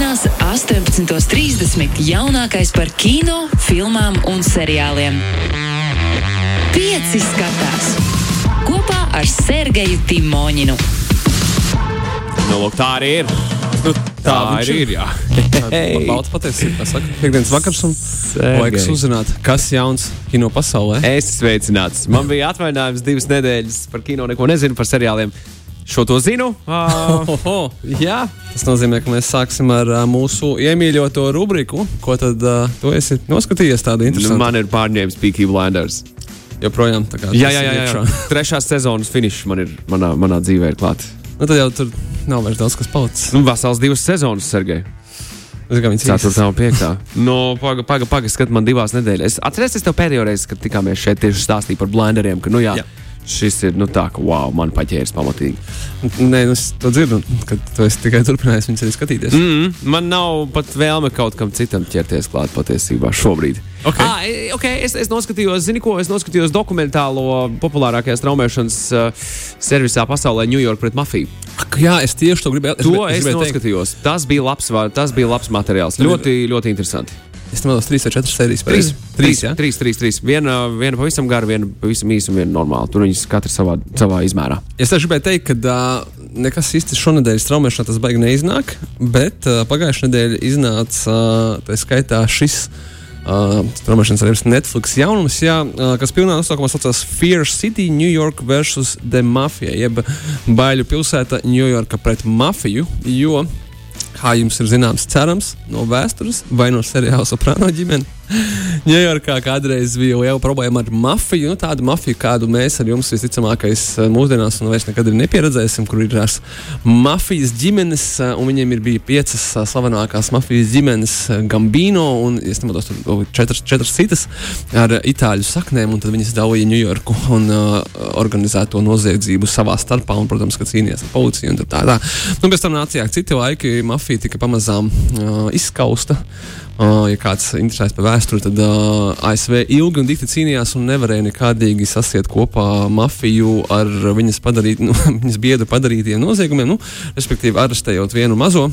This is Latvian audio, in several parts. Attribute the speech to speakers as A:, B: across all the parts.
A: Sestdienās, 18.30. jaunākais par kino, filmām un seriāliem. Pieci skatās kopā ar Sergeju Timoņinu.
B: Nu, lūk, tā arī ir. Nu, tā
C: viņš
B: arī
C: ir.
B: Jā.
C: Kā saka. Piektdienas vakars un laiks uzzināt, kas jauns kino pasaulē.
B: Es esmu sveicināts. Man bija atvainājums divas nedēļas par kino, neko nezinu par seriāliem. Šo to zinu. Uh,
C: Oho, jā, tas nozīmē, ka mēs sāksim ar uh, mūsu iemīļoto rubriku. Ko tad uh, tu esi noskatījies
B: nu, man ir pārņēmis Peaky Blinders.
C: joprojām tā kā.
B: Jā, jā, jā. jā.
C: iekšā.
B: Trešās sezonas finišs man ir manā, manā dzīvē ir klāts.
C: Nu, tad jau tur nav vairs daudz kas palicis.
B: Nu, vesels divas sezonas, Sergei. Ceturtā un piektā. No, paga, paga, paga, skat man divās nedēļas. Es atceros, es tev pēdējo reizi, kad tikāmies šeit, tieši stāstīju par blinderiem, ka, nu jā,
C: Jā.
B: Šis ir, nu tā, ka, wow, man paķēris pamatīgi.
C: Nē, nu, es to dzirdu, kad tu tikai turpinājis viņus arī skatīties.
B: Mm -hmm. Man nav pat vēlme kaut kam citam ķerties klāt patiesībā šobrīd.
C: Ok.
B: Ah, e, okay es, es noskatījos, zini, ko es noskatījos dokumentālo populārākajā straumēšanas uh, servisā pasaulē, New York pret mafiju.
C: Ak, jā, es tieši to gribēju.
B: To es, es
C: gribēju teikt.
B: noskatījos. Tas bija labs, tas bija labs materiāls. Ļoti, ļoti interesanti.
C: Es nemanāšu, trīs vai četras sērijas.
B: Trīs,
C: pareizi?
B: trīs,
C: jā.
B: trīs, trīs, trīs. Viena, viena pavisam gara, viena pavisam īsa un viena normāla. Tur viņas katra savā, savā izmērā.
C: Es gribēju teikt, ka uh, nekas īsti šonadēļ straumēšanā tas baigi neiznāk, bet uh, pagājušajā nedēļā iznāca uh, tā skaitā šis. Uh, Straumēšanas arī Netflix jaunums, jā, uh, kas pilnā nosaukumā saucās Fear City, New York vs. The Mafia, jeb baiļu pilsēta Ņujorka pret mafiju. Jo, kā jums ir zināms, cerams no vēstures vai no seriāla Soprano ģimenes, Ņujorkā kādreiz bija liela problēma ar mafiju. Nu, tādu mafiju, kādu mēs ar jums visticamākais eh, mūsdienās un vairs nekad nepieredzēsim, kur ir tās mafijas ģimenes, eh, viņiem ir bija piecas eh, slavenākās mafijas ģimenes, Gambino un, vēl četras, četras citas ar itāļu saknēm, tad viņas dalīja Ņujorku un uh, organizēto noziedzību savā starpā, un, protams, ka cīnījās ar policiju un tā tā. Nu, pēc tam nācijā citi laiki, mafija tika pamazām uh, izskausta. Ja kāds interesēs par vēsturi, tad uh, ASV ilgi un dikti cīnījās un nevarēja nekādīgi sasiet kopā mafiju ar viņas, padarīt, nu, viņas biedru padarītiem noziegumiem, nu, respektīvi arestējot vienu mazo.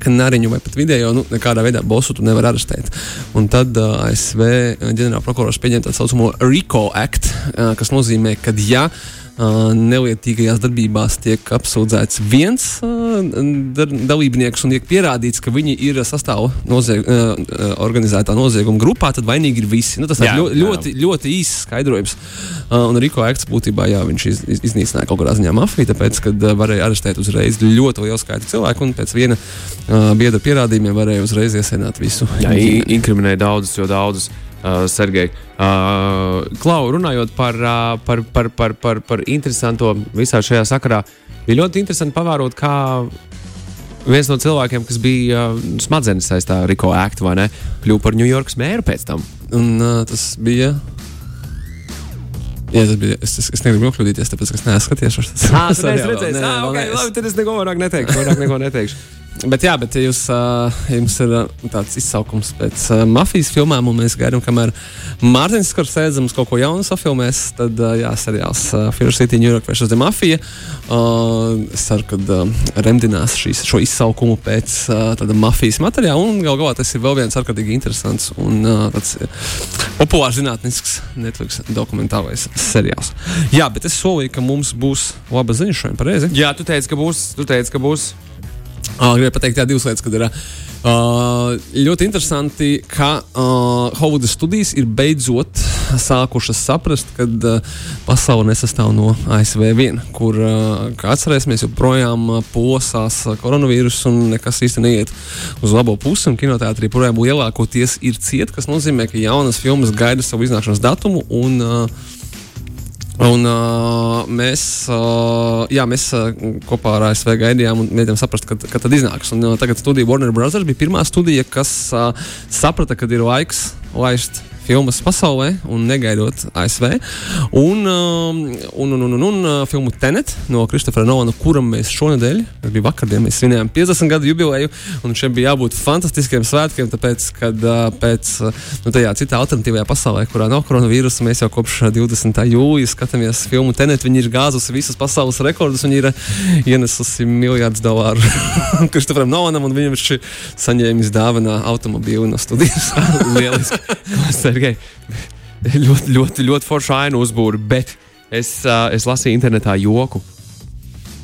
C: Nariņu vai pat video, nu, nekādā veidā bosu tu nevar arestēt. Un tad uh, ASV ģenerālprokurors pieņēma tā saucamo RICO Act, uh, kas nozīmē, ka ja uh, nelietīgajās darbībās tiek apsūdzēts viens dalībnieks un tiek pierādīts, ka viņi ir sastāv nozieg, organizētā nozieguma grupā, tad vainīgi ir visi. Nu, tas ir
B: Jā,
C: ļo,
B: jā.
C: ļoti, ļoti īss skaidrojums. Un Riko Akts būtībā jā, viņš iz, iz, iznīcināja kaut kādā ziņā mafiju, tāpēc, kad varēja arestēt uzreiz ļoti lielu skaitu cilvēku un pēc viena biedra pierādījumiem varēja uzreiz iesienāt visu.
B: Jā, inkriminēja daudzus, jo daudzus. Uh, Sergei, uh, Klau, runājot par, uh, par, par, par, par, par interesanto visā šajā sakarā, bija ļoti interesanti pavērot, kā viens no cilvēkiem, kas bija uh, smadzenes saistībā ar Riko Aktu, vai ne, kļuva par Ņujorkas mēru pēc tam.
C: Un uh, tas bija. Jā, tas bija. Es, es, es negribu nokļūdīties, tāpēc, es neesmu skatījies šo
B: Ah, tu neesi
C: seriālu.
B: redzējis.
C: Nē,
B: Ah,
C: vēl
B: ok,
C: neesmu.
B: labi, tad es neko vairāk neteikšu. Vairāk neko neteikšu.
C: Bet, jā, bet jūs, jums ir tāds izsaukums pēc mafijas filmām, un mēs gaidām, kamēr Mārtiņš Skorsēdze mums kaut ko jaunu safilmēs. Tad, jā, seriāls Fear City, New York vs. The Mafia. Es ceru, ka remdinās šīs, šo izsaukumu pēc tāda mafijas materiāla, un gal galā tas ir vēl viens ārkārtīgi interesants un tāds populārs zinātnisks Netflix dokumentālais seriāls. Jā, bet es solīju, ka mums būs laba ziņa šodien, pareizi?
B: Jā, tu teici, ka būs. Tu teici, ka būs.
C: Gribēju pateikt, jā, divas lietas, kad ir uh, ļoti interesanti, ka uh, Hovudas studijas ir beidzot sākušas saprast, ka uh, pasaule nesastāv no ASV vien, kur, uh, kā atcerēsimies, joprojām uh, plosās uh, koronavīrus un nekas īsti neiet uz labo pusi. Un kinoteātrī projām lielākoties ir ciet, kas nozīmē, ka jaunas filmas gaida savu iznākšanas datumu. Un, uh, Un, uh, mēs, uh, jā, mēs uh, kopā ar ASV gaidījām un mēģinājām saprast, kad, kad tad iznāks. Un, uh, tagad studija Warner Bros. bija pirmā studija, kas uh, saprata, ka ir laiks laist filmas pasaulē un negaidot ASV. Un, um, un, un, un, un, un uh, filmu Tenet no Kristofera Nolana, kuram mēs šonadēļ, tas bija vakardien, mēs svinējām 50 gadu jubileju, un šiem bija jābūt fantastiskiem svētkiem, tāpēc, kad uh, pēc uh, nu, tajā citā alternatīvajā pasaulē, kurā nav koronavīrusa, mēs jau kopš 20. jūlija skatāmies filmu Tenet, viņi ir gāzusi visas pasaules rekordus, viņi ir ienesusi miljardus dolāru Kristoferam Nolanam, un viņam šī saņēmis dāvanā automobīlu no studijas.
B: Lieliski. Sergei, ļoti, ļoti, ļoti forša ainu uzbūve, bet es, uh, es lasīju internetā joku.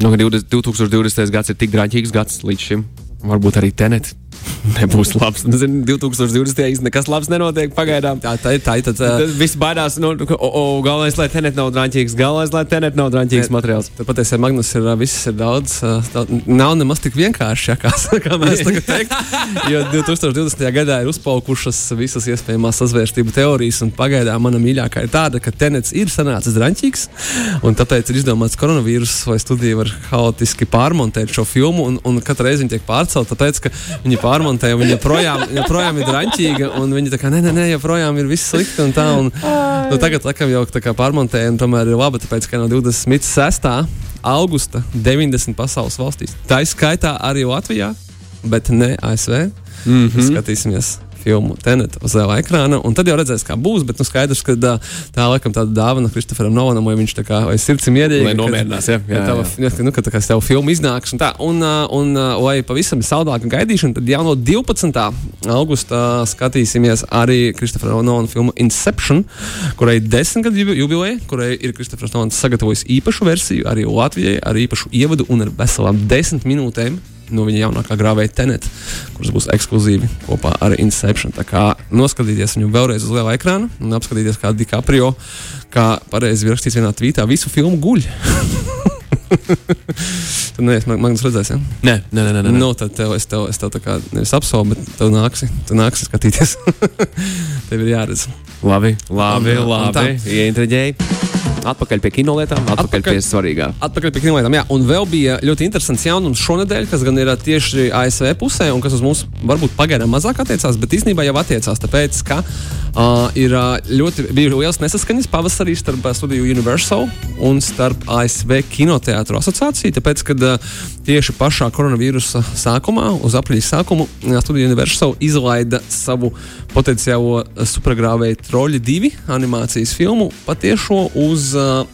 B: Nu, 20, 2020. gads ir tik drāmīgs gads līdz šim. Varbūt arī tenet nebūs labs. Nu, zin, 2020. gadā nekas labs nenotiek pagaidām.
C: Tā, tā, tā, tā, tā.
B: Visi baidās, nu, o, o, galvenais, lai tenet nav drāmīgs, galvenais, lai tenet nav drāmīgs materiāls.
C: Tad patiesībā Magnus ir viss ir daudz. Tā, nav nemaz tik vienkārši, ja, kā, kā mēs tagad teiktu. Jo 2020. gadā ir uzpaukušas visas iespējamās sazvērstību teorijas, un pagaidām mana mīļākā ir tāda, ka tenets ir sanācis drāmīgs, un tāpēc ir izdomāts koronavīrus, lai studija var haotiski pārmontēt šo filmu, un, un katru reizi viņa tiek pārcelta, tāpēc, ka viņi pārmontē, un viņa joprojām, joprojām ir drāmīga, un viņi tā kā nē, nē, nē, joprojām ir viss slikti un tā. Un, nu, tagad, laikam, jau tā kā pārmontēja, un tomēr ir labi, tāpēc, ka no 26. augusta 90 pasaules valstīs. Tā izskaitā arī Latvijā, bet ne ASV. Mm -hmm. Skatīsimies filmu Tenet uz liela ekrāna. Un tad jau redzēs, kā būs. Bet nu, skaidrs, ka tā, tā laikam tāda dāvana Kristoferam Nolanam, vai viņš tā kā vai sirds mierīgi.
B: Lai nomierinās, jā. jā, jā.
C: Jā, nu, ka tā kā tev filma iznāks un tā. Un, un, un lai pavisam saldāka gaidīšana, tad jau no 12. augusta skatīsimies arī Kristofera Nolana filmu Inception, kurai ir desmit gadu jubileja, kurai ir Kristofers Nolans sagatavojis īpašu versiju arī Latvijai ar īpašu ievadu un ar veselām desmit minūtēm no viņa jaunākā grāvēja Tenet, kuras būs ekskluzīvi kopā ar Inception. Tā kā noskatīties viņu vēlreiz uz liela ekrāna un apskatīties, kā DiCaprio, kā pareizi rakstīts vienā tvītā, visu filmu guļ. tad neviens man, man redzēs, ja?
B: Nē, nē, nē. nē.
C: Nu, tad tev, es tev, es tev tā kā nevis apsolu, bet tev nāksi, tu nāksi skatīties. tev ir jāredz.
B: Labi, labi,
C: Un,
B: labi. Ieintriģēji. Atpakaļ pie kinolietām, atpakaļ, atpakaļ pie svarīgā.
C: Atpakaļ pie kinolietām. Jā, un vēl bija ļoti interesants jaunums šonadēļ, kas gan ir tieši ASV pusē, un kas uz mums varbūt pagaidām mazāk attiecās, bet īstenībā jau attiecās. Tāpēc, ka uh, ir ā, ļoti liels nesaskaņas pavasarī starp ā, studiju Universal un starp ASV kinoteātru asociāciju. Tāpēc, kad uh, tieši pašā koronavīrusa sākumā, uz aprīļa sākumu, ā, studija Universal izlaida savu potenciālo ā, supergrāvēju Troļi 2 animācijas filmu patiešo uz uh,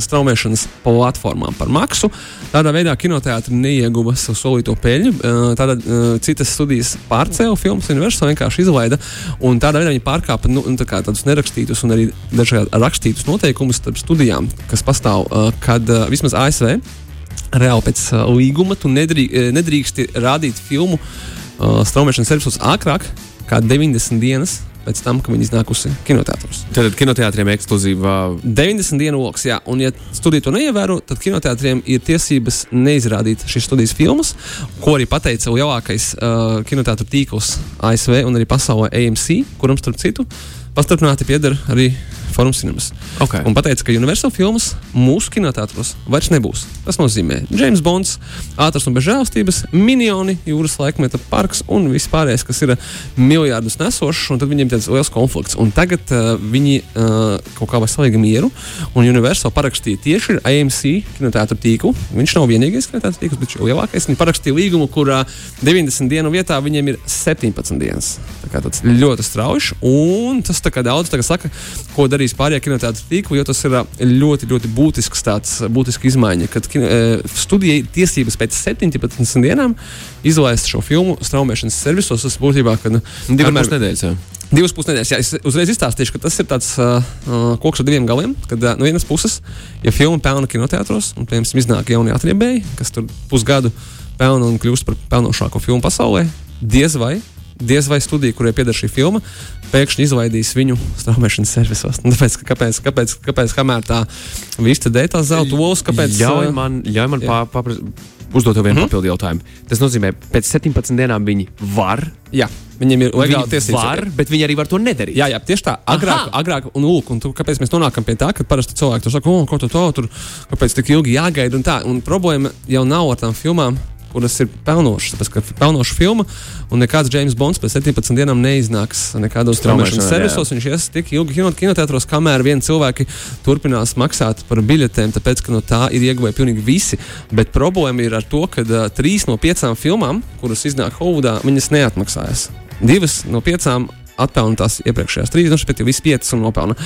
C: straumēšanas platformām par maksu. Tādā veidā kinoteātris neieguva savu solīto peļņu. Uh, Tādā uh, citas studijas pārcēla filmas, Universal vienkārši izlaida. Un tādā veidā viņi pārkāpa nu, nu, tā tādus nerakstītus un arī dažādi rakstītus noteikumus starp studijām, kas pastāv, uh, kad uh, vismaz ASV reāli pēc uh, līguma tu nedrī, eh, nedrīksti rādīt filmu uh, straumēšanas servisos ātrāk kā 90 dienas pēc tam, kad viņi iznākusi kinoteātros.
B: Tad kinoteātriem ekskluzīvā
C: 90 dienu lokus, jā, un, ja studija to neievēro, tad kinoteātriem ir tiesības neizrādīt šīs studijas filmas, ko arī pateica lielākais uh, kinoteātris tīkls ASV un arī pasaulē AMC, kuram starp citu pastarpināti pieder arī Forum Cinemas.
B: Okay.
C: Un pateica, ka Universal filmas mūsu kinoteātros vairs nebūs. Tas nozīmē James Bonds, ātrs un bez žēlastības, minioni, jūras laikmeta parks un viss pārējais, kas ir miljardus nesošs, un tad viņiem tāds liels konflikts. Un tagad uh, viņi uh, kaut kā vai salīga mieru, un Universal parakstīja tieši ar AMC kinoteātru tīklu. Viņš nav vienīgais kinoteātru tīkls, bet viņš lielākais. Viņi parakstīja līgumu, kurā 90 dienu vietā viņiem ir 17 dienas. Tā kā tas ļoti strauji, un tas tā kā daudz tā kā saka, ko darīs pārējie kinoteātru tīkli, jo tas ir ļoti, ļoti būtisks tāds, būtiska izmaiņa, kad kino, studijai ir tiesības pēc 17 dienām izlaist šo filmu straumēšanas servisos. Tas būtībā, kad
B: divas
C: kamēr-
B: nedēļas. jā.
C: Divas pusnedēļas. Jā, es uzreiz izstāstīšu, ka tas ir tāds uh, koks ar diviem galiem. Kad uh, no vienas puses, ja filma pelna kinoteātros, un piemēram iznāk jaunie atriebēji, kas tur pusgadu pelna un kļūst par pelnošāko filmu pasaulē, diez vai. Diez vai studija, kurai pieder šī filma, pēkšņi izlaidīs viņu straumēšanas servisos. Nu, tāpēc, ka kāpēc, kāpēc, kāpēc, kamēr tā vista dēļ tās zelta olas, kāpēc?
B: Ļauj man, ļauj man
C: jā.
B: pā, papras, uzdot vienu mm -hmm. papildu jautājumu. Tas nozīmē, pēc 17 dienām viņi var.
C: Jā, viņiem ir legāli tiesības.
B: var, bet viņi arī var to nedarīt.
C: Jā, jā, tieši tā. Agrāk,
B: Aha!
C: agrāk un, lūk, un tu, kāpēc mēs nonākam pie tā, ka parasti cilvēki tur saka, ko tu to tur, kāpēc tik ilgi jāgaida un tā. Un problēma jau nav ar tām filmām, kuras ir pelnošas. Tāpēc, ka pelnoša filma un nekāds James Bonds pēc 17 dienām neiznāks nekādos straumēšanas servisos. Viņš ies tik ilgi kino, kinoteātros, kamēr vien cilvēki turpinās maksāt par biļetēm, tāpēc, ka no tā ir ieguvēji pilnīgi visi. Bet problēma ir ar to, ka uh, trīs no piecām filmām, kuras iznāk Hovudā, viņas neatmaksājas. Divas no piecām atpelna tās iepriekšējās trīs, nu, bet jau viss piecas un nopelna.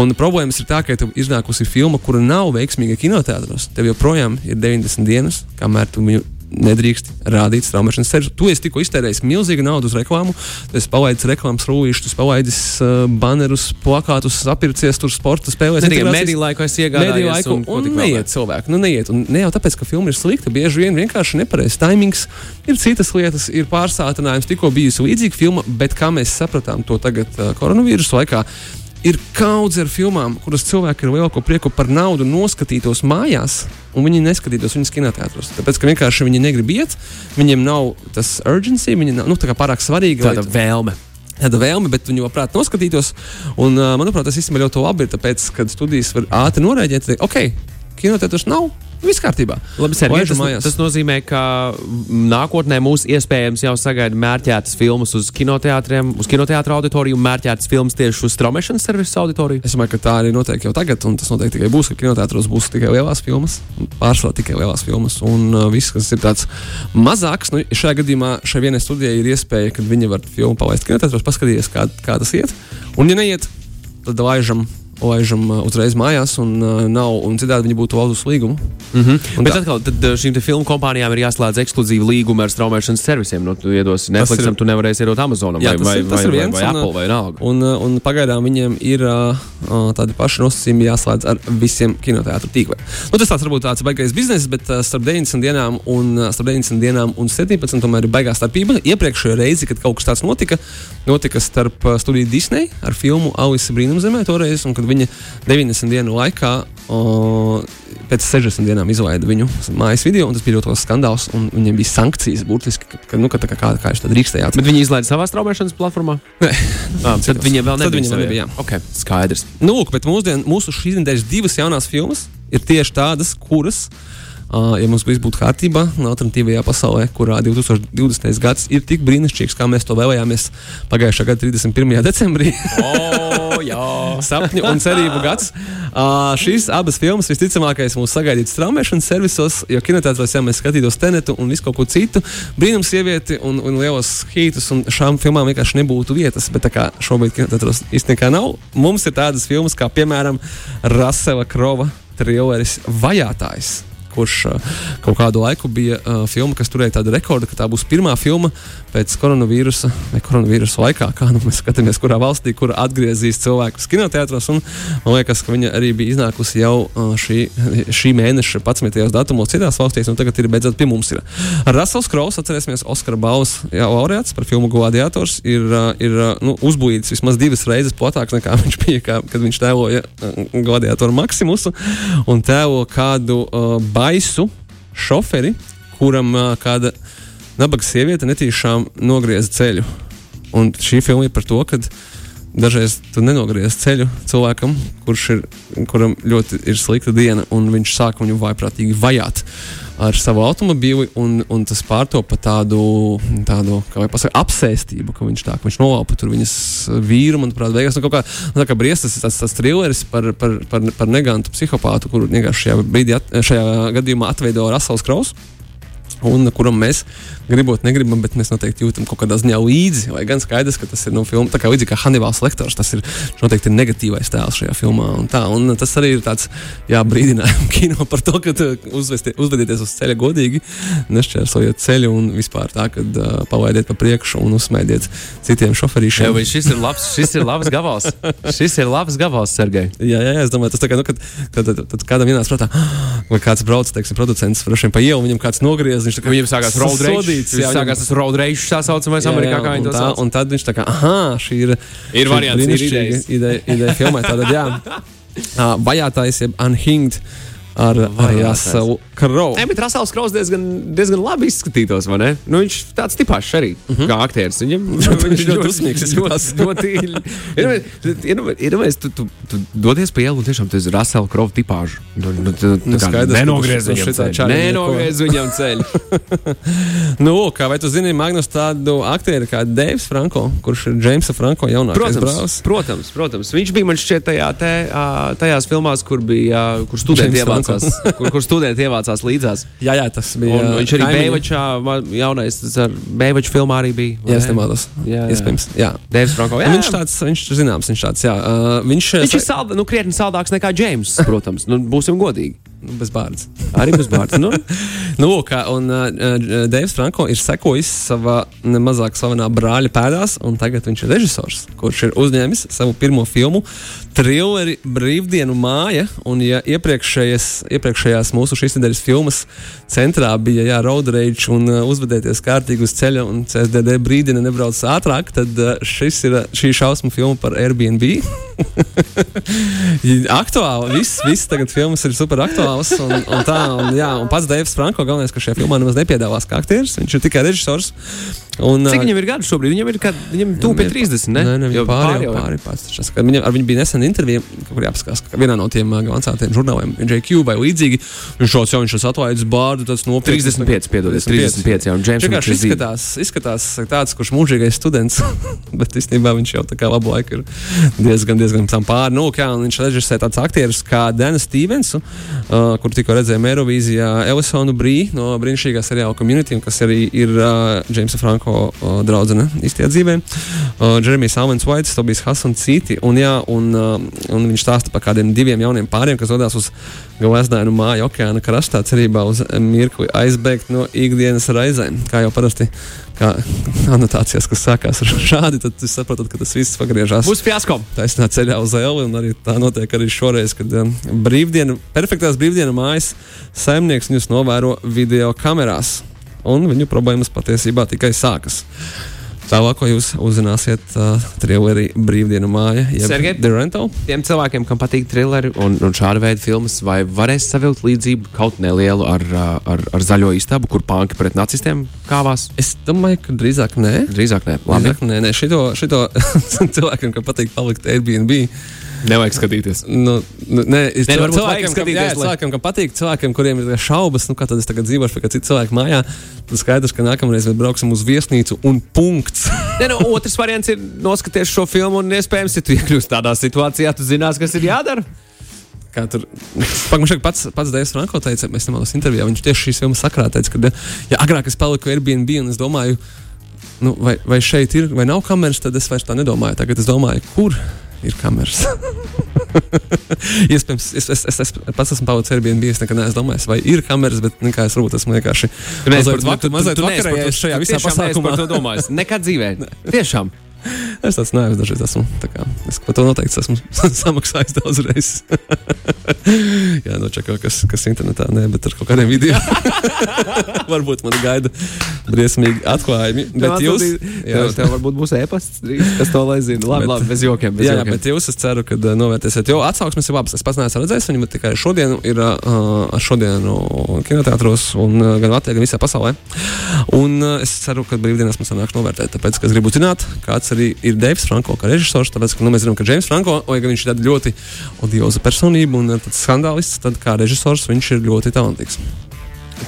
C: Un problēmas ir tā, ka tev iznākusi filma, kura nav veiksmīga kinoteātros. Tev joprojām ir 90 dienas, kamēr tu viņu nedrīkst rādīt straumēšanas servisu. Tu esi tikko iztērējis milzīgu naudu uz reklāmu, tu esi palaidis reklāmas esi palaidis uh, banerus, plakātus, apircies tur sporta spēlēs.
B: Ne tikai mediju laiku es iegādājos.
C: Mediju laiku, un, un neiet cilvēki. Nu, neiet. Un ne jau tāpēc, ka filma ir slikta, bieži vien vienkārši nepareizs timings, ir citas lietas, ir pārsātinājums. Tikko bijusi līdzīga filma, bet kā mēs sapratām to tagad uh, koronavīrusa laikā, ir kaudze ar filmām, kuras cilvēki ar lielāko prieku par naudu noskatītos mājās, un viņi neskatītos viņas kinoteātros. Tāpēc, ka vienkārši viņi negrib iet, viņiem nav tas urgency, viņi nav nu, pārāk svarīgi.
B: Tāda vēlme.
C: Tāda vēlme, bet viņi labprāt noskatītos. Un, uh, manuprāt, tas īstenībā ļoti labi ir, tāpēc, kad studijas var ātri norēģēt, teikt, ok, kinoteātros nav, Viss kārtībā.
B: Labi, Sergei, tas, tas nozīmē, ka nākotnē mūs iespējams jau sagaida mērķētas filmas uz kinoteātriem, uz kinoteātra auditoriju un mērķētas filmas tieši uz straumēšanas servisu auditoriju.
C: Es domāju, ka tā arī notiek jau tagad, un tas noteikti tikai būs, ka kinoteātros būs tikai lielās filmas, pārsvarā tikai lielās filmas, un uh, viss, kas ir tāds mazāks, nu, šajā gadījumā šai vienai studijai ir iespēja, ka viņi var filmu palaist kinoteātros, paskatīties, kā, kā tas iet, un ja neiet, tad laižam laižam uzreiz mājās, un, nav, un citādi viņi būtu valdusi līgumu.
B: Mm -hmm. Bet tā. atkal, tad šīm filmu kompānijām ir jāslēdz ekskluzīvi līgumi ar straumēšanas servisiem. Nu, tu iedos Netflixam, ir, tu nevarēsi iedot Amazonam jā, vai, vai, ir, vai, vai, viens, vai, vai un, Apple vai Nalga.
C: Un, un, un pagaidām viņiem ir tādi paši nosacījumi jāslēdz ar visiem kinoteātru tīkliem. Nu, tas tāds varbūt tāds baigais bizness, bet starp 90 dienām un, starp 90 dienām un 17 tomēr ir baigā starpība. Iepriekšējā reize, kad kaut kas tāds notika, notika starp studiju Disney ar filmu Alisa Brīnumzemē toreiz, un viņa 9 90 dienu laikā, o, pēc 60 dienām izlaida viņu mājas video, un tas bija ļoti liels skandāls. Viņiem bija sankcijas, burtiski, ka, ka, nu, ka kā, kā, kā viņš to drīkstēja.
B: Bet viņi izlaida savā straumēšanas platformā?
C: Nē,
B: ah, tad viņiem vēl nebija.
C: Viņiem nebija jā.
B: okay, skaidrs.
C: Nu, lūk, bet mūsdien, mūsu šīs nedēļas divas jaunās filmas ir tieši tādas, kuras. Uh, ja mums viss būtu kārtībā, alternatīvajā pasaulē, kurā 2020. gads ir tik brīnišķīgs, kā mēs to vēlējāmies pagājušā gada 31. decembrī.
B: oh,
C: sapņu un cerību gads. Uh, šīs abas filmas visticamākais mūs sagaidītu straumēšanas servisos, jo kinotētros jau mēs skatītos tenetu un visu kaut ko citu. Brīnums sievieti un, un lielos hītus, un šām filmām vienkārši nebūtu vietas. Bet tā kā šobrīd kinotētros īstenībā nav, mums ir tādas filmas kā piemēram Rasela Krova trilleris Vajātājs kurš uh, kaut kādu laiku bija uh, filma, kas turēja tādu rekordu, ka tā būs pirmā filma pēc koronavīrusa, vai koronavīrusa laikā, kā nu, mēs skatāmies, kurā valstī, kur atgriezīs cilvēkus kinoteātros. Un, man liekas, ka viņa arī bija iznākusi jau uh, šī, šī mēneša 11. datumos citās valstīs, un tagad ir beidzot pie mums. Ir. Rasels Kraus, atcerēsimies, Oskara balvas laureāts par filmu Gladiators, ir, ir nu, uzbūvēts vismaz divas reizes platāks nekā viņš bija, kā, kad viņš tēloja Gladiatoru Maksimusu un tēlo kādu uh, baisu šoferi, kuram uh, kāda nabaga sieviete netīšām nogrieza ceļu. Un šī filma ir par to, ka dažreiz tu nenogriez ceļu cilvēkam, kurš ir, kuram ļoti ir slikta diena, un viņš sāk viņu vaiprātīgi vajāt ar savu automobīli, un, un tas pārtopa tādu, tādu pasaka, apsēstību, ka viņš tā, viņš nolaupa tur viņas vīru, manuprāt, beigās. Nu, kā, nu, kā briestas tas, tas trilleris par, par, par, par negantu psihopātu, kuru vienkārši šajā, brīdī, at, šajā gadījumā atveido Rasels Kraus un kuram mēs gribot, negribam, bet mēs noteikti jūtam kaut kādā ziņā līdzi. Lai gan skaidrs, ka tas ir nu, film, kā līdzīgi kā Hannibals Lektors, tas ir noteikti negatīvais tēls šajā filmā. Un tā, un tas arī ir tāds jā, brīdinājums kino par to, ka uzvesti, uzvedieties uz ceļa godīgi, nešķērsojiet ceļu un vispār tā, ka uh, palaidiet pa priekšu un uzsmējiet citiem šoferīšiem.
B: Jā, šis ir labs, šis ir labs gabals. šis ir labs gabals, Sergei.
C: Jā, jā, jā, es domāju, tas tā kā, nu, kad, kad, kad, kad kādam vienās prātā, vai kāds brauc, teiksim, producents, pa ielu, viņam kāds nogriez, viņš tā kā
B: viņam sākās road rage.
C: Sodīts,
B: jā, sākās tas road rage, tā saucamais Amerikā, kā viņi to sauc.
C: Un tad viņš tā kā, ah, šī ir.
B: Ir variants, ir ideja.
C: Ideja, filmē, tātad jā. Vajātājs, jeb unhinged. Ar, ar Russell Crowe.
B: Nē, bet Rasels Kraus diezgan, diezgan labi izskatītos, vai ne? Nu, viņš tāds tipāšs arī, uh -huh. kā aktieris. Viņam,
C: Viņš ļoti
B: ļoti, iedomājies, tu, tu, tu dodies pa ielu un tiešām tas ir Rasela Krova tipāžu. Nu, nu, tu, tu,
C: Nu, ka
B: nenogriez
C: tu- tu
B: viņam ceļu. Nenogriez viņam ceļu.
C: Nu, kā vai tu zini, Magnus, tādu aktieri kā Deivs Franko, kurš ir Džeimsa Franko jaunākais
B: Protams,
C: brālis?
B: protams, protams. Viņš bija man šķiet tajā, te, ā, tajās filmās, kur bija, kur studenti
C: Franco.
B: Ievācās, kur, kur studenti ievācās līdzās.
C: Jā, jā, tas bija.
B: Un viņš arī Bēvačā, jaunais, ar Bēvaču filmā arī bija.
C: Jā, es
B: ne?
C: nemaldos.
B: Jā, jā.
C: Iespējams. Jā.
B: Devs Franko.
C: Un
B: Jā,
C: Viņš tāds, viņš zināms, viņš tāds, jā. Uh, viņš,
B: Viņš ir salda, nu, krietni saldāks nekā Džeims, protams. Nu, būsim godīgi.
C: Nu, bez bārdas.
B: Arī bez vārds. Nu,
C: Nu, lūk, un uh, Deivs Franko ir sekojis savā nemazāk slavenā brāļa pēdās, un tagad viņš ir režisors, kurš ir uzņēmis savu pirmo filmu, trilleri Brīvdienu māja. Un, ja iepriekšējās mūsu šīs nedēļas filmas centrā bija jā, road rage un uh, uzvedēties kārtīgi uz ceļa, un CSDD brīdiņa nebrauc ātrāk, tad uh, šis ir uh, šī šausmu filma par Airbnb. aktuāli. Viss, viss tagad filmas ir super aktuāls. Un, un tā, un, jā, un pats Deivs Franko galvenais, ka šajā filmā nemaz nepiedalās kā aktieris. Viņš ir tikai režisors. Un,
B: cik viņam ir gadu šobrīd? Viņam ir tuvu pie 30, ne?
C: Nē,
B: Jo
C: viņam pāri,
B: jau-
C: pāri, pāri ka Viņam, ar viņu bija nesen intervija, kur jāpaskatās, ka vienā no tiem avansātiem žurnāliem, JQ vai līdzīgi, viņš šos jau viņš ir atlaidis bārdu, tas nopietns.
B: 35, piedodies, 35, jā, un Džeims
C: Viņš izskatās, izskatās tāds, kurš mūžīgais students, bet īstenībā viņš jau tā kā labu laiku ir diezgan, diezgan tam pāri. Nu, kā, viņš režisē tāds aktieris kā Dana Stevens, uh, kur tikko redzējām Eirovīzijā Elisonu Brī no brīnišķīgā seriāla Community, un kas arī ir uh, Jamesa Franko uh, draudzene dzīvē. Uh, Jeremijs Almens Vaits, Tobijs Hass un citi. Un, jā, un, uh, un viņš stāsta par kādiem diviem jauniem pāriem, kas dodas uz Gleznainu māju okeāna krastā, cerībā uz mirkli aizbēgt no ikdienas raizēm. Kā jau parasti, kā anotācijās, kas sākās ar šādi, tad jūs saprotat, ka tas viss pagriežās.
B: Būs fiasko.
C: Taisnā ceļā uz Eli, un arī tā notiek arī šoreiz, kad um, brīvdienu, perfektās brīvdienu mājas saimnieks viņus novēro video kamerās, un viņu problēmas patiesībā tikai sākas. Tālāk, ko jūs uzzināsiet, uh, trilleri brīvdienu māja, jeb The Rental.
B: Tiem cilvēkiem, kam patīk trilleri un, un šāda veida filmas, vai varēs savilkt līdzību kaut nelielu ar, ar, ar zaļo istabu, kur panki pret nacistiem kāvās?
C: Es domāju, ka drīzāk nē.
B: Drīzāk nē, labi.
C: Drīzāk, nē, nē, šito, šito cilvēkiem, kam patīk palikt Airbnb.
B: Nevajag skatīties.
C: Nu, nu, nē,
B: Nē,
C: cilvē-
B: varbūt vajag
C: cilvēkiem, kam,
B: skatīties,
C: jā,
B: lai-
C: cilvēkiem, kam patīk, cilvēkiem, kuriem ir šaubas, nu, kā tad es tagad dzīvošu pie cita cilvēka mājā, tad skaidrs, ka nākamreiz mēs brauksim uz viesnīcu un punkts.
B: Nē, nu, otrs variants ir noskatīties šo filmu, un iespējams, ja tu iekļūsi tādā situācijā, tu zinās, kas ir jādara.
C: Kā tur Pagaidām, pats, pats Dēls Franko teica, mēs nemaldos intervijā, viņš tieši šīs filmas sakrā teica, ka ja agrāk es paliku Airbnb un es domāju, nu, vai, vai šeit ir vai nav kameras, tad es vairs tā nedomāju. Tagad es domāju, kur ir kameras. Iespējams, es, es, es, es pats esmu palicis Airbnb. Es nekad neesmu domājis, vai ir kameras, bet nekā es varbūt esmu vienkārši mazliet
B: par-
C: vak-
B: tu- tu-
C: mazliet vakarējies šajā visā pasākumā.
B: par to domājis. Nekad dzīvē. Tiešām.
C: Es tāds neesmu, dažreiz esmu. Kā, es par to noteikti esmu samaksājis daudz reizes. Jā, nočakā, kas, kas internetā, nē, bet ar kaut kādiem video. Varbūt man gaida briesmīgi atklājumi. Bet jūs,
B: jā, tev, varbūt būs e-pasts, kas to lai zina. Labi,
C: Bet-
B: labi, bez jokiem. Bez
C: Jā, jā,
B: jokiem.
C: bet jūs, es ceru, ka uh, novērtēsiet. Jo atsauksmes ir labas. Es pats neesmu redzējis viņu, bet tikai šodien ir uh, šodienu kinoteātros, un uh, gan Latvijā, gan visā pasaulē. Un uh, es ceru, ka brīvdienās mums sanāks novērtēt. Tāpēc, ka es gribu zināt, kāds arī ir Deivs Franko, kā režisors. Tāpēc, ka nu, mēs zinām, ka James Franko, lai gan viņš ir ļoti odioza personība un uh, skandālists, tad kā režisors viņš ir ļoti talantīgs.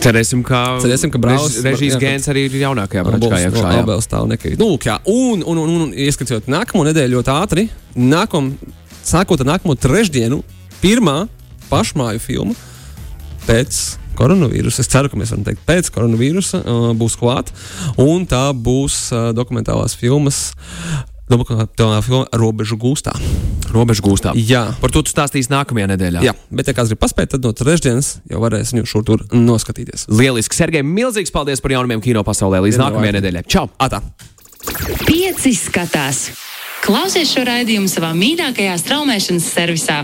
B: Cerēsim, ka,
C: Cerēsim, ka brālis-
B: rež- režijas
C: jā, ka-
B: gēns arī ir jaunākajā
C: no
B: jā.
C: Stāv nekrīt. Nu, lūk, jā. un, un, un, un ieskatot nākamo nedēļu ļoti ātri, nākam, sākot ar nākamo trešdienu, pirmā pašmāju filma pēc koronavīrusa. Es ceru, ka mēs varam teikt, pēc koronavīrusa uh, būs klāta. Un tā būs uh, dokumentālās filmas. Dokumentālā filma Robežu gūstā.
B: Robežu gūstā.
C: Jā,
B: Par to tu stāstīsi nākamajā nedēļā.
C: jā, bet, ja kāds grib paspēt, tad no trešdienas jau varēs viņu šur tur noskatīties.
B: Lieliski. Sergei, milzīgs paldies par jaunumiem kino pasaulē. Līdz nākamajai nedēļai. Čau!
C: Atā!
A: Pieci skatās! Klausies šo raidījumu savā mīļākajā straumēšanas servisā!